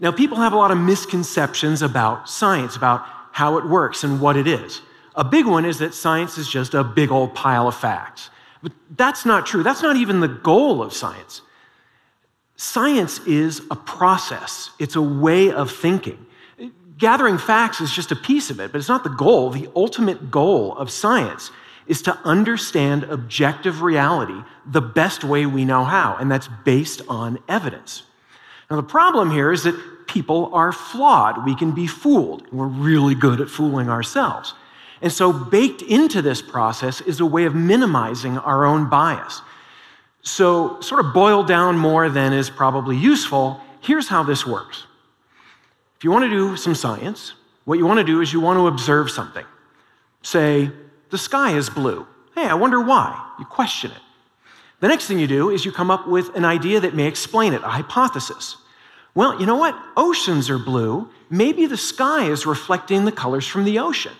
Now, people have a lot of misconceptions about science, about how it works and what it is. A big one is that science is just a big old pile of facts. But that's not true. That's not even the goal of science. Science is a process, it's a way of thinking. Gathering facts is just a piece of it, but it's not the goal. The ultimate goal of science is to understand objective reality the best way we know how, and that's based on evidence. Now, the problem here is that people are flawed. We can be fooled. We're really good at fooling ourselves. And so, baked into this process is a way of minimizing our own bias. So, sort of boiled down more than is probably useful, here's how this works. If you want to do some science, what you want to do is you want to observe something. Say, the sky is blue. Hey, I wonder why. You question it. The next thing you do is you come up with an idea that may explain it, a hypothesis. Well, you know what? Oceans are blue. Maybe the sky is reflecting the colors from the ocean.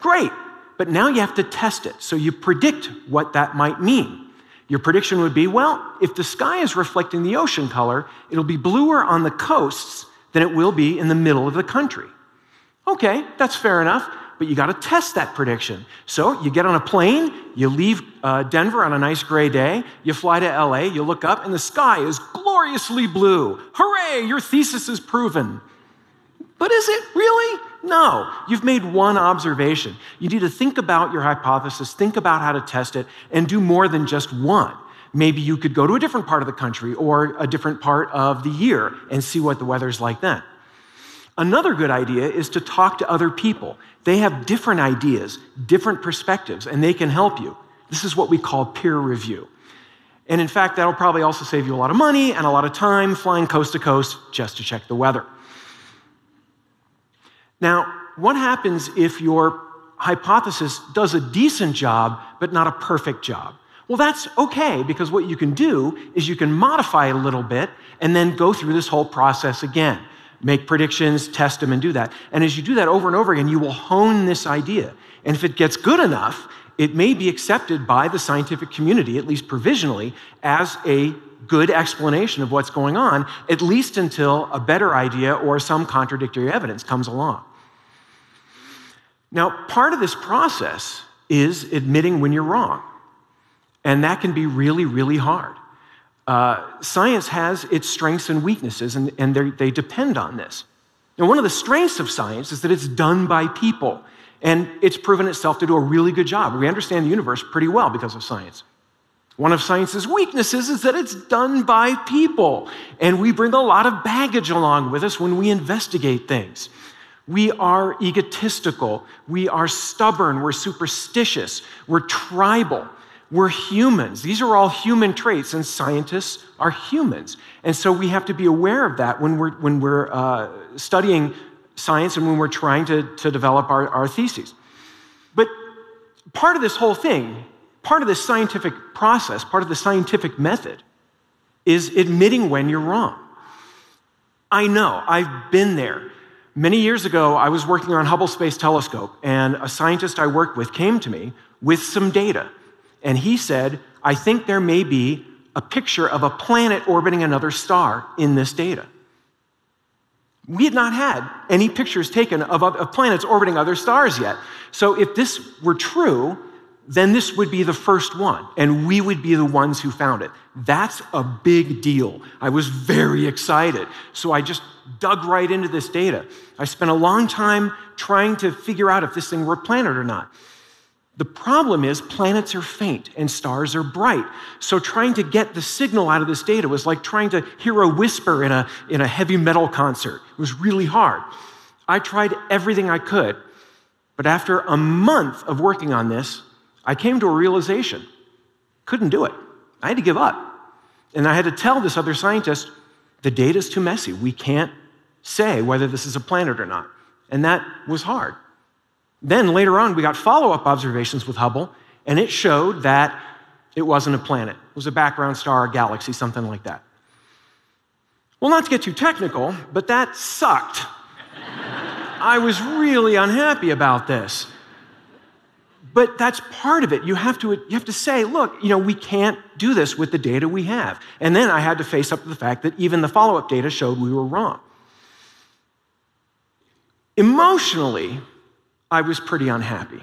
Great, but now you have to test it. So you predict what that might mean. Your prediction would be well, if the sky is reflecting the ocean color, it'll be bluer on the coasts than it will be in the middle of the country. Okay, that's fair enough, but you got to test that prediction. So you get on a plane, you leave uh, Denver on a nice gray day, you fly to LA, you look up, and the sky is gloriously blue. Hooray, your thesis is proven. But is it really? No, you've made one observation. You need to think about your hypothesis, think about how to test it, and do more than just one. Maybe you could go to a different part of the country or a different part of the year and see what the weather's like then. Another good idea is to talk to other people. They have different ideas, different perspectives, and they can help you. This is what we call peer review. And in fact, that'll probably also save you a lot of money and a lot of time flying coast to coast just to check the weather. Now, what happens if your hypothesis does a decent job, but not a perfect job? Well, that's okay because what you can do is you can modify it a little bit and then go through this whole process again. Make predictions, test them, and do that. And as you do that over and over again, you will hone this idea. And if it gets good enough, it may be accepted by the scientific community, at least provisionally, as a good explanation of what's going on, at least until a better idea or some contradictory evidence comes along. Now, part of this process is admitting when you're wrong. And that can be really, really hard. Uh, science has its strengths and weaknesses, and, and they depend on this. And one of the strengths of science is that it's done by people, and it's proven itself to do a really good job. We understand the universe pretty well because of science. One of science's weaknesses is that it's done by people, and we bring a lot of baggage along with us when we investigate things. We are egotistical. We are stubborn. We're superstitious. We're tribal. We're humans. These are all human traits, and scientists are humans. And so we have to be aware of that when we're, when we're uh, studying science and when we're trying to, to develop our, our theses. But part of this whole thing, part of this scientific process, part of the scientific method, is admitting when you're wrong. I know, I've been there. Many years ago, I was working on Hubble Space Telescope, and a scientist I worked with came to me with some data. And he said, I think there may be a picture of a planet orbiting another star in this data. We had not had any pictures taken of, of planets orbiting other stars yet. So if this were true, then this would be the first one, and we would be the ones who found it. That's a big deal. I was very excited. So I just dug right into this data. I spent a long time trying to figure out if this thing were a planet or not. The problem is planets are faint and stars are bright. So trying to get the signal out of this data was like trying to hear a whisper in a, in a heavy metal concert. It was really hard. I tried everything I could, but after a month of working on this, I came to a realization couldn't do it. I had to give up. And I had to tell this other scientist the data's too messy. We can't say whether this is a planet or not. And that was hard. Then later on, we got follow up observations with Hubble, and it showed that it wasn't a planet. It was a background star, a galaxy, something like that. Well, not to get too technical, but that sucked. I was really unhappy about this. But that's part of it. You have to, you have to say, look, you know, we can't do this with the data we have. And then I had to face up to the fact that even the follow up data showed we were wrong. Emotionally, I was pretty unhappy.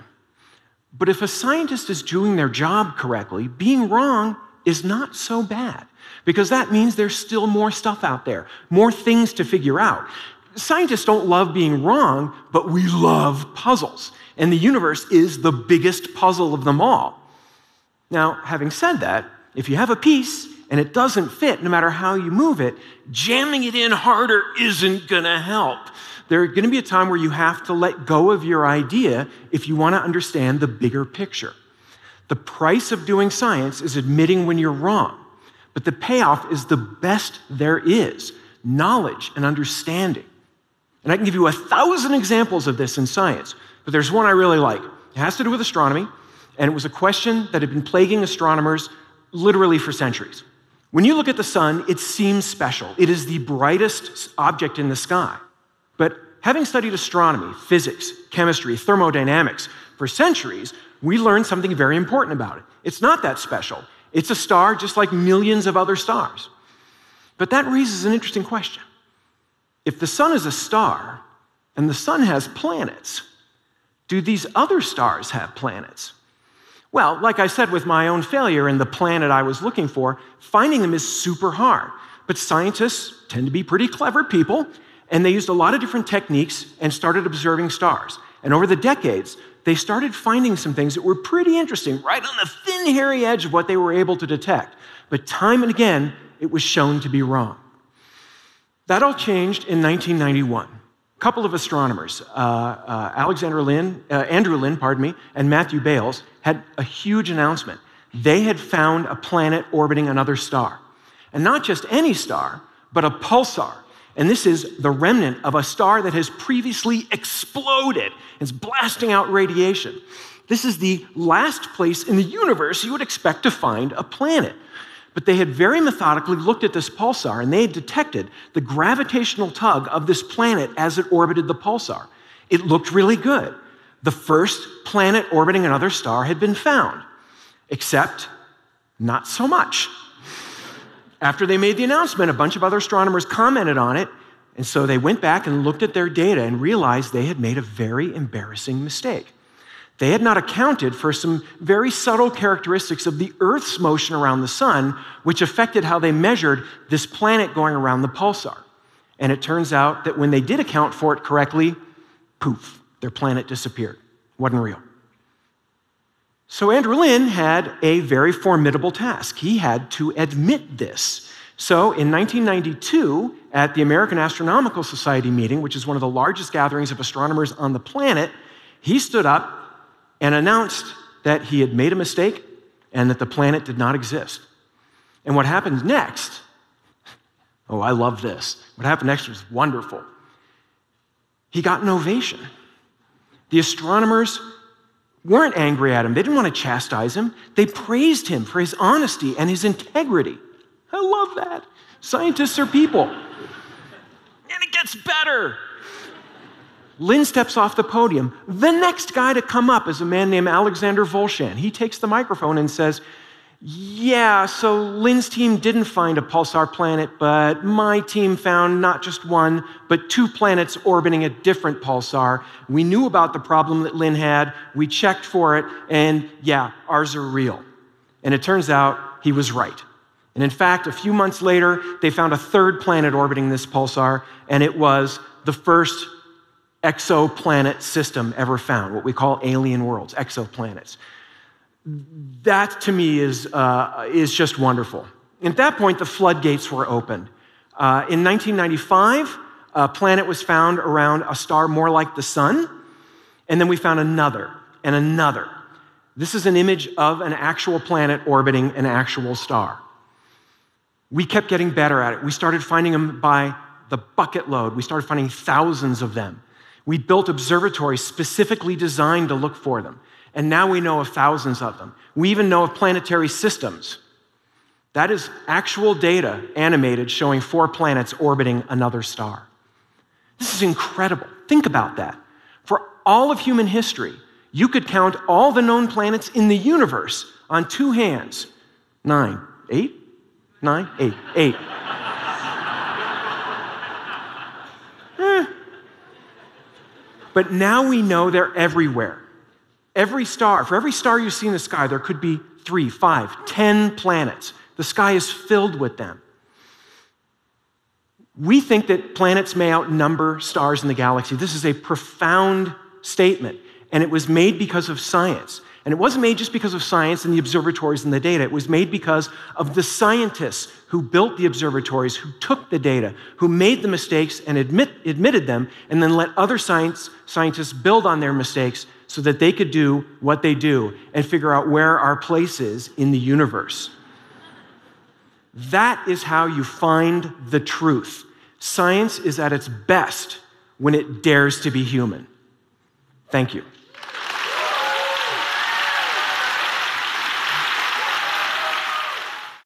But if a scientist is doing their job correctly, being wrong is not so bad because that means there's still more stuff out there, more things to figure out. Scientists don't love being wrong, but we love puzzles. And the universe is the biggest puzzle of them all. Now, having said that, if you have a piece and it doesn't fit, no matter how you move it, jamming it in harder isn't gonna help. There's gonna be a time where you have to let go of your idea if you wanna understand the bigger picture. The price of doing science is admitting when you're wrong, but the payoff is the best there is knowledge and understanding. And I can give you a thousand examples of this in science, but there's one I really like. It has to do with astronomy, and it was a question that had been plaguing astronomers literally for centuries. When you look at the sun, it seems special. It is the brightest object in the sky. But having studied astronomy, physics, chemistry, thermodynamics for centuries, we learned something very important about it. It's not that special. It's a star just like millions of other stars. But that raises an interesting question. If the sun is a star and the sun has planets, do these other stars have planets? Well, like I said with my own failure and the planet I was looking for, finding them is super hard. But scientists tend to be pretty clever people, and they used a lot of different techniques and started observing stars. And over the decades, they started finding some things that were pretty interesting, right on the thin, hairy edge of what they were able to detect. But time and again, it was shown to be wrong. That all changed in 1991. A couple of astronomers, uh, uh, Alexander Lyne, uh, Andrew Lyne, pardon me, and Matthew Bailes, had a huge announcement. They had found a planet orbiting another star. And not just any star, but a pulsar. And this is the remnant of a star that has previously exploded. It's blasting out radiation. This is the last place in the universe you would expect to find a planet. But they had very methodically looked at this pulsar and they had detected the gravitational tug of this planet as it orbited the pulsar. It looked really good. The first planet orbiting another star had been found, except not so much. After they made the announcement, a bunch of other astronomers commented on it, and so they went back and looked at their data and realized they had made a very embarrassing mistake. They had not accounted for some very subtle characteristics of the Earth's motion around the sun, which affected how they measured this planet going around the pulsar. And it turns out that when they did account for it correctly, poof, their planet disappeared. Wasn't real. So Andrew Lyne had a very formidable task. He had to admit this. So in 1992, at the American Astronomical Society meeting, which is one of the largest gatherings of astronomers on the planet, he stood up and announced that he had made a mistake and that the planet did not exist. And what happened next, oh, I love this. What happened next was wonderful. He got an ovation. The astronomers weren't angry at him, they didn't want to chastise him. They praised him for his honesty and his integrity. I love that. Scientists are people. And it gets better. Lyne steps off the podium. The next guy to come up is a man named Alexander Wolszczan. He takes the microphone and says, Yeah, so Lyne's team didn't find a pulsar planet, but my team found not just one, but two planets orbiting a different pulsar. We knew about the problem that Lynn had, we checked for it, and yeah, ours are real. And it turns out he was right. And in fact, a few months later, they found a third planet orbiting this pulsar, and it was the first exoplanet system ever found, what we call alien worlds, exoplanets. That to me is, uh, is just wonderful. At that point, the floodgates were opened. Uh, in 1995, a planet was found around a star more like the sun, and then we found another and another. This is an image of an actual planet orbiting an actual star. We kept getting better at it. We started finding them by the bucket load. We started finding thousands of them. We built observatories specifically designed to look for them. And now we know of thousands of them. We even know of planetary systems. That is actual data animated showing four planets orbiting another star. This is incredible. Think about that. For all of human history, You could count all the known planets in the universe on two hands. Nine, eight, nine, eight, eight. But now we know they're everywhere. Every star, for every star you see in the sky, there could be three, five, ten planets. The sky is filled with them. We think that planets may outnumber stars in the galaxy. This is a profound statement, and it was made because of science. And it wasn't made just because of science and the observatories and the data. It was made because of the scientists who built the observatories, who took the data, who made the mistakes and admit, admitted them, and then let other science, scientists build on their mistakes so that they could do what they do and figure out where our place is in the universe. That is how you find the truth. Science is at its best when it dares to be human. Thank you.